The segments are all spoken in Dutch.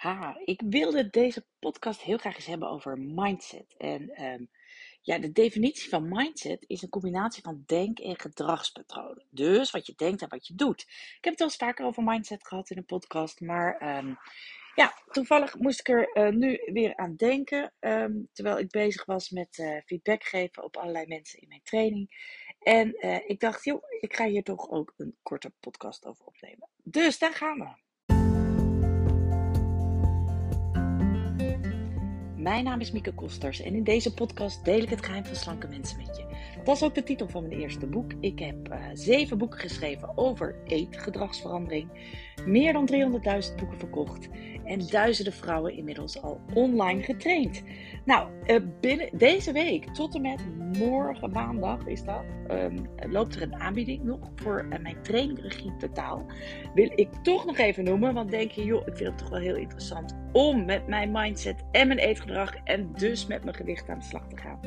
Ha, ik wilde deze podcast heel graag eens hebben over mindset. En ehm, ja, de definitie van mindset is een combinatie van denk- en gedragspatronen. Dus wat je denkt en wat je doet. Ik heb het al eens vaker over mindset gehad in een podcast, maar ehm, ja, toevallig moest ik er eh, nu weer aan denken. ehm, terwijl ik bezig was met eh, feedback geven op allerlei mensen in mijn training. En eh, ik dacht, joh, ik ga hier toch ook een korte podcast over opnemen. Dus daar gaan we. Mijn naam is Mieke Kosters en in deze podcast deel ik het geheim van slanke mensen met je. Dat is ook de titel van mijn eerste boek. Ik heb eh, zeven boeken geschreven over eetgedragsverandering. Meer dan 300.000 boeken verkocht en duizenden vrouwen inmiddels al online getraind. Nou, eh, binnen deze week tot en met morgen maandag is dat, ehm, loopt er een aanbieding nog voor uh, mijn training Regie Totaal. Wil ik toch nog even noemen, want denk je, joh, ik vind het toch wel heel interessant om met mijn mindset en mijn eetgedrag en dus met mijn gewicht aan de slag te gaan.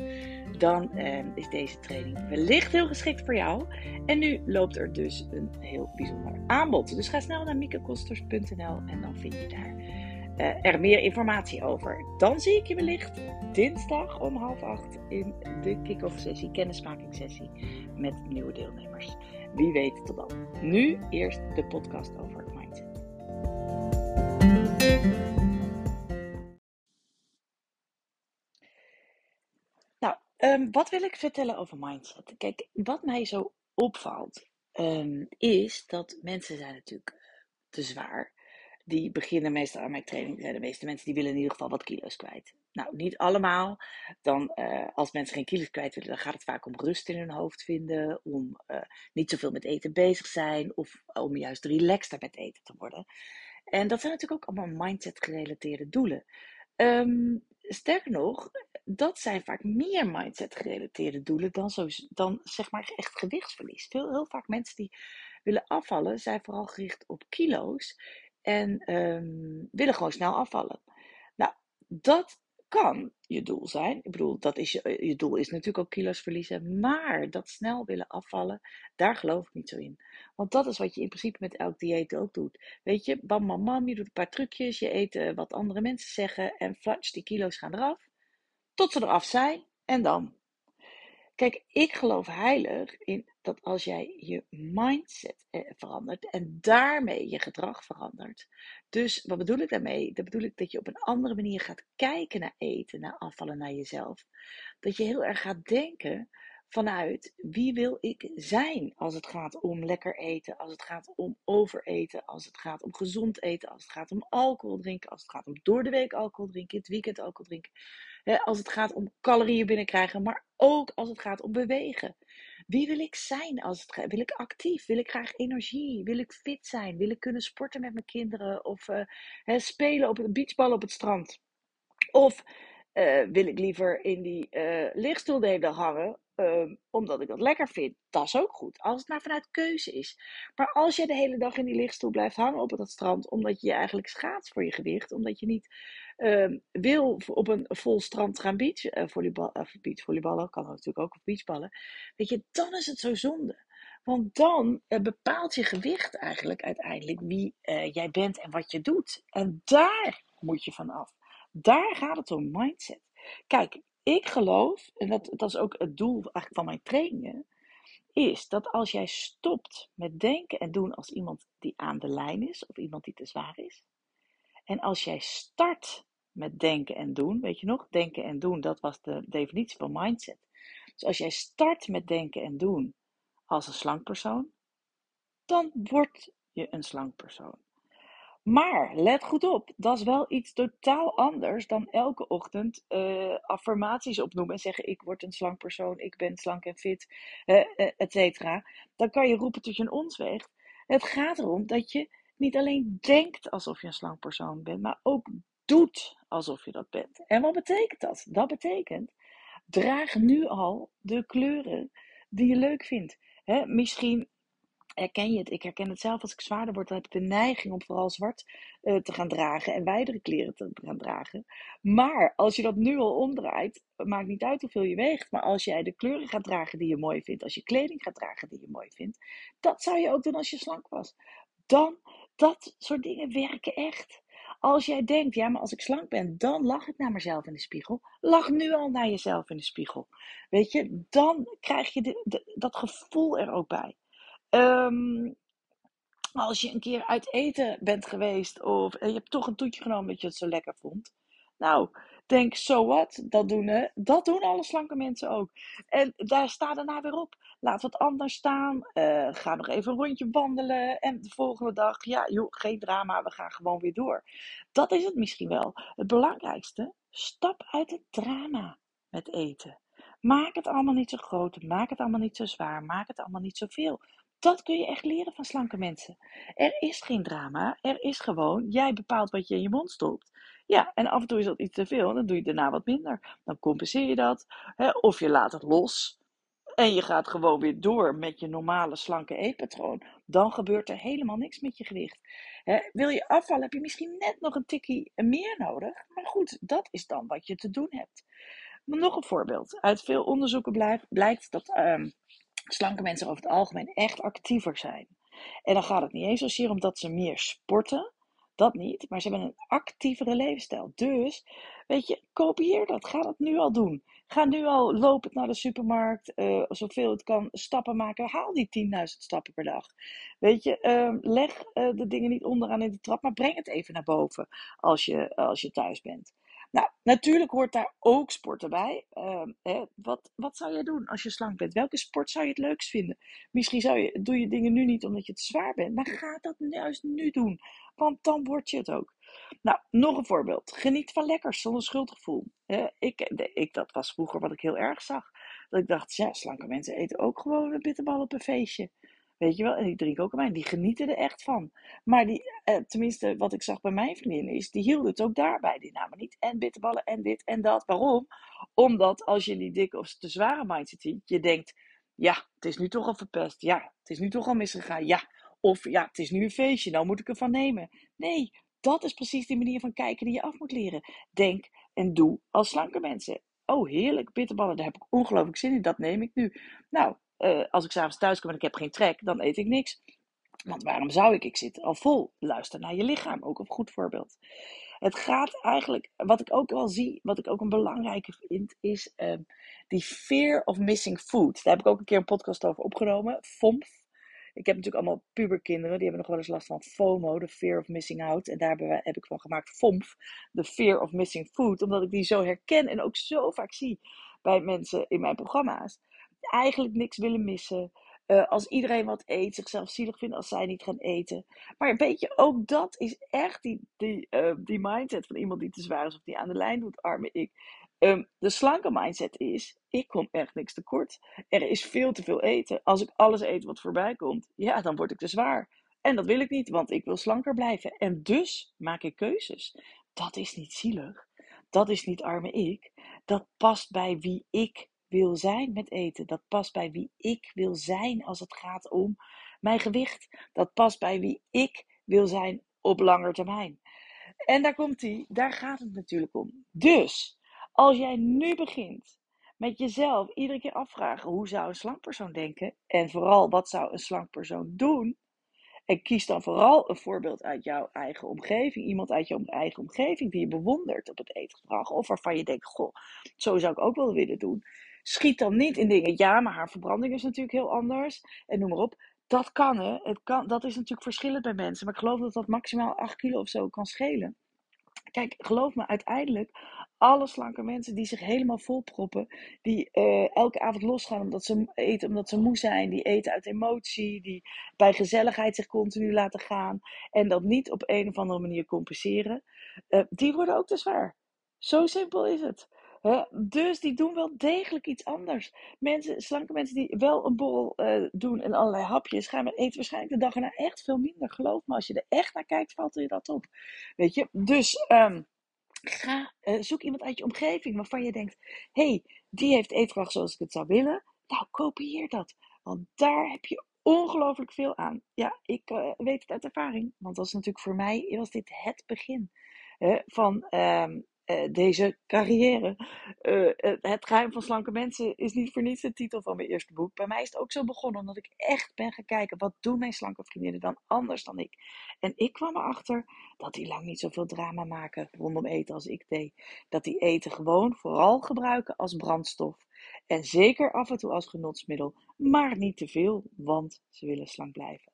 Dan ehm, is deze training wellicht heel geschikt voor jou. En nu loopt er dus een heel bijzonder aanbod. Dus ga snel naar miekekosters.nl en dan vind je daar uh, er meer informatie over. Dan zie ik je wellicht dinsdag om half acht in de kick-off sessie, kennismakingssessie met nieuwe deelnemers. Wie weet tot dan. Nu eerst de podcast over um, wat wil ik vertellen over mindset? Kijk, wat mij zo opvalt, um, is dat mensen zijn natuurlijk te zwaar die beginnen meestal aan mijn training, zijn de meeste mensen die willen in ieder geval wat kilo's kwijt. Nou, niet allemaal. Dan, uh, als mensen geen kilo's kwijt willen, dan gaat het vaak om rust in hun hoofd vinden, om uh, niet zoveel met eten bezig zijn of om juist relaxter met eten te worden. En dat zijn natuurlijk ook allemaal mindset gerelateerde doelen. Um, sterker nog, dat zijn vaak meer mindset gerelateerde doelen dan, zo, dan zeg maar echt gewichtsverlies. Veel, heel vaak mensen die willen afvallen zijn vooral gericht op kilo's en um, willen gewoon snel afvallen. Nou, dat kan je doel zijn. Ik bedoel, dat is je, je doel is natuurlijk ook kilo's verliezen. Maar dat snel willen afvallen, daar geloof ik niet zo in. Want dat is wat je in principe met elk dieet ook doet. Weet je, bam, bam, bam, je doet een paar trucjes. Je eet uh, wat andere mensen zeggen. En flats, die kilo's gaan eraf. Tot ze eraf zijn. En dan. Kijk, ik geloof heilig in dat als jij je mindset eh, verandert en daarmee je gedrag verandert. Dus wat bedoel ik daarmee? Dat bedoel ik dat je op een andere manier gaat kijken naar eten, naar afvallen, naar jezelf. Dat je heel erg gaat denken vanuit wie wil ik zijn als het gaat om lekker eten, als het gaat om overeten, als het gaat om gezond eten, als het gaat om alcohol drinken, als het gaat om door de week alcohol drinken, in het weekend alcohol drinken. Als het gaat om calorieën binnenkrijgen, maar ook als het gaat om bewegen. Wie wil ik zijn als het? Wil ik actief? Wil ik graag energie? Wil ik fit zijn? Wil ik kunnen sporten met mijn kinderen? Of uh, hè, spelen op het beachbal op het strand? Of uh, wil ik liever in die uh, lichtstoel de hele dag hangen? Um, omdat ik dat lekker vind. Dat is ook goed. Als het maar vanuit keuze is. Maar als je de hele dag in die lichtstoel blijft hangen op het strand. Omdat je je eigenlijk schaats voor je gewicht. Omdat je niet uh, wil op een vol strand gaan beach, uh, volleybal, uh. Kan natuurlijk ook op beachballen. Weet je, dan is het zo zonde. Want dan uh, bepaalt je gewicht eigenlijk uiteindelijk wie jij bent en wat je doet. En daar moet je vanaf. Daar gaat het om mindset. Kijk, ik geloof, en dat, dat is ook het doel eigenlijk van mijn trainingen, is dat als jij stopt met denken en doen als iemand die aan de lijn is, of iemand die te zwaar is, en als jij start met denken en doen, weet je nog, denken en doen, dat was de definitie van mindset. Dus als jij start met denken en doen als een slank persoon, dan word je een slank persoon. Maar let goed op, dat is wel iets totaal anders dan elke ochtend uh, affirmaties opnoemen en zeggen: Ik word een slank persoon, ik ben slank en fit, uh, uh, et cetera. Dan kan je roepen tot je een ons weegt. Het gaat erom dat je niet alleen denkt alsof je een slank persoon bent, maar ook doet alsof je dat bent. En wat betekent dat? Dat betekent: draag nu al de kleuren die je leuk vindt. Misschien herken je het. Ik herken het zelf als ik zwaarder word. Dan heb ik de neiging om vooral zwart uh, te gaan dragen en wijdere kleren te gaan dragen. Maar als je dat nu al omdraait, maakt niet uit hoeveel je weegt. Maar als jij de kleuren gaat dragen die je mooi vindt, als je kleding gaat dragen die je mooi vindt, dat zou je ook doen als je slank was. Dan, dat soort dingen werken echt. Als jij denkt, ja, maar als ik slank ben, dan lach ik naar mezelf in de spiegel. Lach nu al naar jezelf in de spiegel. Weet je, dan krijg je de, dat gevoel er ook bij. Um, als je een keer uit eten bent geweest of en je hebt toch een toetje genomen dat je het zo lekker vond. Nou, denk, so what? Dat doen, dat doen alle slanke mensen ook. En daar staat daarna weer op. Laat wat anders staan. Uh, ga nog even een rondje wandelen. En de volgende dag, ja, joh, geen drama. We gaan gewoon weer door. Dat is het misschien wel. Het belangrijkste, stap uit het drama met eten. Maak het allemaal niet zo groot. Maak het allemaal niet zo zwaar. Maak het allemaal niet zo veel. Dat kun je echt leren van slanke mensen. Er is geen drama. Er is gewoon, jij bepaalt wat je in je mond stopt. Ja, en af en toe is dat iets te veel. Dan doe je daarna wat minder. Dan compenseer je dat. Hè, of je laat het los. En je gaat gewoon weer door met je normale slanke eetpatroon. Dan gebeurt er helemaal niks met je gewicht. Hè, wil je afvallen, heb je misschien net nog een tikkie meer nodig. Maar goed, dat is dan wat je te doen hebt. Maar nog een voorbeeld. Uit veel onderzoeken blijkt dat um, slanke mensen over het algemeen echt actiever zijn. En dan gaat het niet eens zozeer om dat ze meer sporten. Dat niet, maar ze hebben een actievere levensstijl. Dus, weet je, kopieer dat. Ga dat nu al doen. Ga nu al lopend naar de supermarkt, uh, zoveel het kan, stappen maken. Haal die 10.000 stappen per dag. Weet je, uh, leg uh, de dingen niet onderaan in de trap, maar breng het even naar boven als je, als je thuis bent. Nou, natuurlijk hoort daar ook sporten bij. Uh, hè, wat, wat zou jij doen als je slank bent? Welke sport zou je het leukst vinden? Misschien zou je, doe je dingen nu niet omdat je te zwaar bent, maar ga dat juist nu doen, want dan word je het ook. Nou, nog een voorbeeld. Geniet van lekkers zonder schuldgevoel. Ik, ik, dat was vroeger wat ik heel erg zag. Dat ik dacht, ja, slanke mensen eten ook gewoon een bitterbal op een feestje. Weet je wel? En die drinken ook wijn. Die genieten er echt van. Maar die, eh, tenminste, wat ik zag bij mijn vriendinnen is, die hielden het ook daarbij. Die namen niet en bitterballen en dit en dat. Waarom? Omdat als je die dikke of te zware mindset ziet, je denkt, ja, het is nu toch al verpest. Ja, het is nu toch al misgegaan. Ja, of ja, het is nu een feestje. Nou moet ik ervan nemen. Nee, dat is precies die manier van kijken die je af moet leren. Denk en doe als slanke mensen. Oh, heerlijk, bitterballen, daar heb ik ongelooflijk zin in. Dat neem ik nu. Nou, uh, als ik s'avonds thuis kom en ik heb geen trek, dan eet ik niks. Want waarom zou ik? Ik zit al vol. Luister naar je lichaam, ook een goed voorbeeld. Het gaat eigenlijk, wat ik ook wel zie, wat ik ook een belangrijke vind, is uh, die fear of missing food. Daar heb ik ook een keer een podcast over opgenomen. FOMF. Ik heb natuurlijk allemaal puberkinderen, die hebben nog wel eens last van FOMO, de fear of missing out. En daar heb ik van gemaakt FOMF, de fear of missing food. Omdat ik die zo herken en ook zo vaak zie bij mensen in mijn programma's eigenlijk niks willen missen. Uh, als iedereen wat eet, zichzelf zielig vinden als zij niet gaan eten. Maar weet je, ook dat is echt die, die, uh, die mindset van iemand die te zwaar is of die aan de lijn doet, arme ik. Um, de slanke mindset is, ik kom echt niks tekort. Er is veel te veel eten. Als ik alles eet wat voorbij komt, ja, dan word ik te zwaar. En dat wil ik niet, want ik wil slanker blijven. En dus maak ik keuzes. Dat is niet zielig. Dat is niet arme ik. Dat past bij wie ik wil zijn met eten. Dat past bij wie ik wil zijn als het gaat om mijn gewicht. Dat past bij wie ik wil zijn op lange termijn. En daar komt hij, daar gaat het natuurlijk om. Dus, als jij nu begint met jezelf iedere keer afvragen hoe zou een slank persoon denken en vooral wat zou een slank persoon doen, en kies dan vooral een voorbeeld uit jouw eigen omgeving. Iemand uit jouw eigen omgeving die je bewondert op het eetgedrag. Of waarvan je denkt, goh, zo zou ik ook wel willen doen. Schiet dan niet in dingen. Ja, maar haar verbranding is natuurlijk heel anders. En noem maar op. Dat kan, hè. Het kan, dat is natuurlijk verschillend bij mensen. Maar ik geloof dat dat maximaal 8 kilo of zo kan schelen. Kijk, geloof me, uiteindelijk, alle slanke mensen die zich helemaal volproppen, die uh, elke avond losgaan omdat ze eten omdat ze moe zijn, die eten uit emotie, die bij gezelligheid zich continu laten gaan en dat niet op een of andere manier compenseren, uh, die worden ook te zwaar. Zo simpel is het. Dus die doen wel degelijk iets anders. Mensen, slanke mensen die wel een borrel uh, doen en allerlei hapjes, gaan eten waarschijnlijk de dag erna echt veel minder. Geloof me, als je er echt naar kijkt, valt je dat op. Weet je? Dus um, ga, uh, zoek iemand uit je omgeving waarvan je denkt: hey, die heeft eetgedrag zoals ik het zou willen. Nou, kopieer dat. Want daar heb je ongelooflijk veel aan. Ja, ik uh, weet het uit ervaring. Want dat is natuurlijk voor mij was dit het begin. van um, uh, deze carrière. Uh, het geheim van slanke mensen is niet voor niets de titel van mijn eerste boek. Bij mij is het ook zo begonnen omdat ik echt ben gaan kijken wat doen mijn slanke vriendinnen dan anders dan ik. En ik kwam erachter dat die lang niet zoveel drama maken rondom eten als ik deed. Dat die eten gewoon vooral gebruiken als brandstof. En zeker af en toe als genotsmiddel, maar niet te veel, want ze willen slank blijven.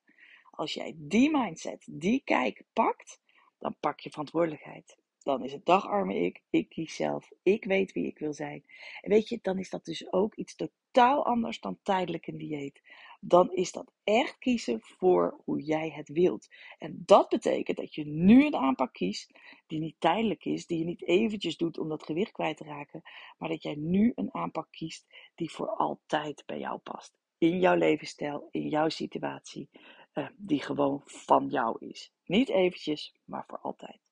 Als jij die mindset, die kijk pakt, dan pak je verantwoordelijkheid. Dan is het dagarme ik, ik kies zelf, ik weet wie ik wil zijn. En weet je, dan is dat dus ook iets totaal anders dan tijdelijk een dieet. Dan is dat echt kiezen voor hoe jij het wilt. En dat betekent dat je nu een aanpak kiest die niet tijdelijk is, die je niet eventjes doet om dat gewicht kwijt te raken, maar dat jij nu een aanpak kiest die voor altijd bij jou past. In jouw levensstijl, in jouw situatie, uh, die gewoon van jou is. Niet eventjes, maar voor altijd.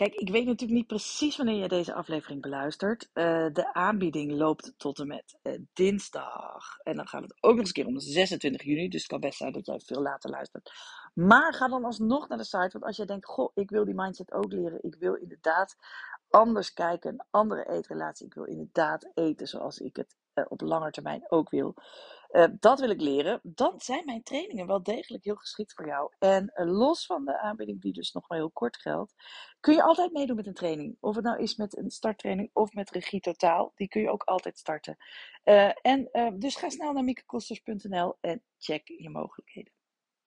Kijk, ik weet natuurlijk niet precies wanneer je deze aflevering beluistert. Uh, de aanbieding loopt tot en met uh, dinsdag. En dan gaat het ook nog eens een keer om 26 juni. Dus het kan best zijn dat jij veel later luistert. Maar ga dan alsnog naar de site. Want als jij denkt, goh, ik wil die mindset ook leren. Ik wil inderdaad anders kijken. Een andere eetrelatie. Ik wil inderdaad eten zoals ik het uh, op lange termijn ook wil. Uh, dat wil ik leren. Dan zijn mijn trainingen wel degelijk heel geschikt voor jou. En uh, los van de aanbieding, die dus nog maar heel kort geldt, kun je altijd meedoen met een training. Of het nou is met een starttraining of met regie totaal. Die kun je ook altijd starten. En dus ga snel naar miekekosters.nl en check je mogelijkheden.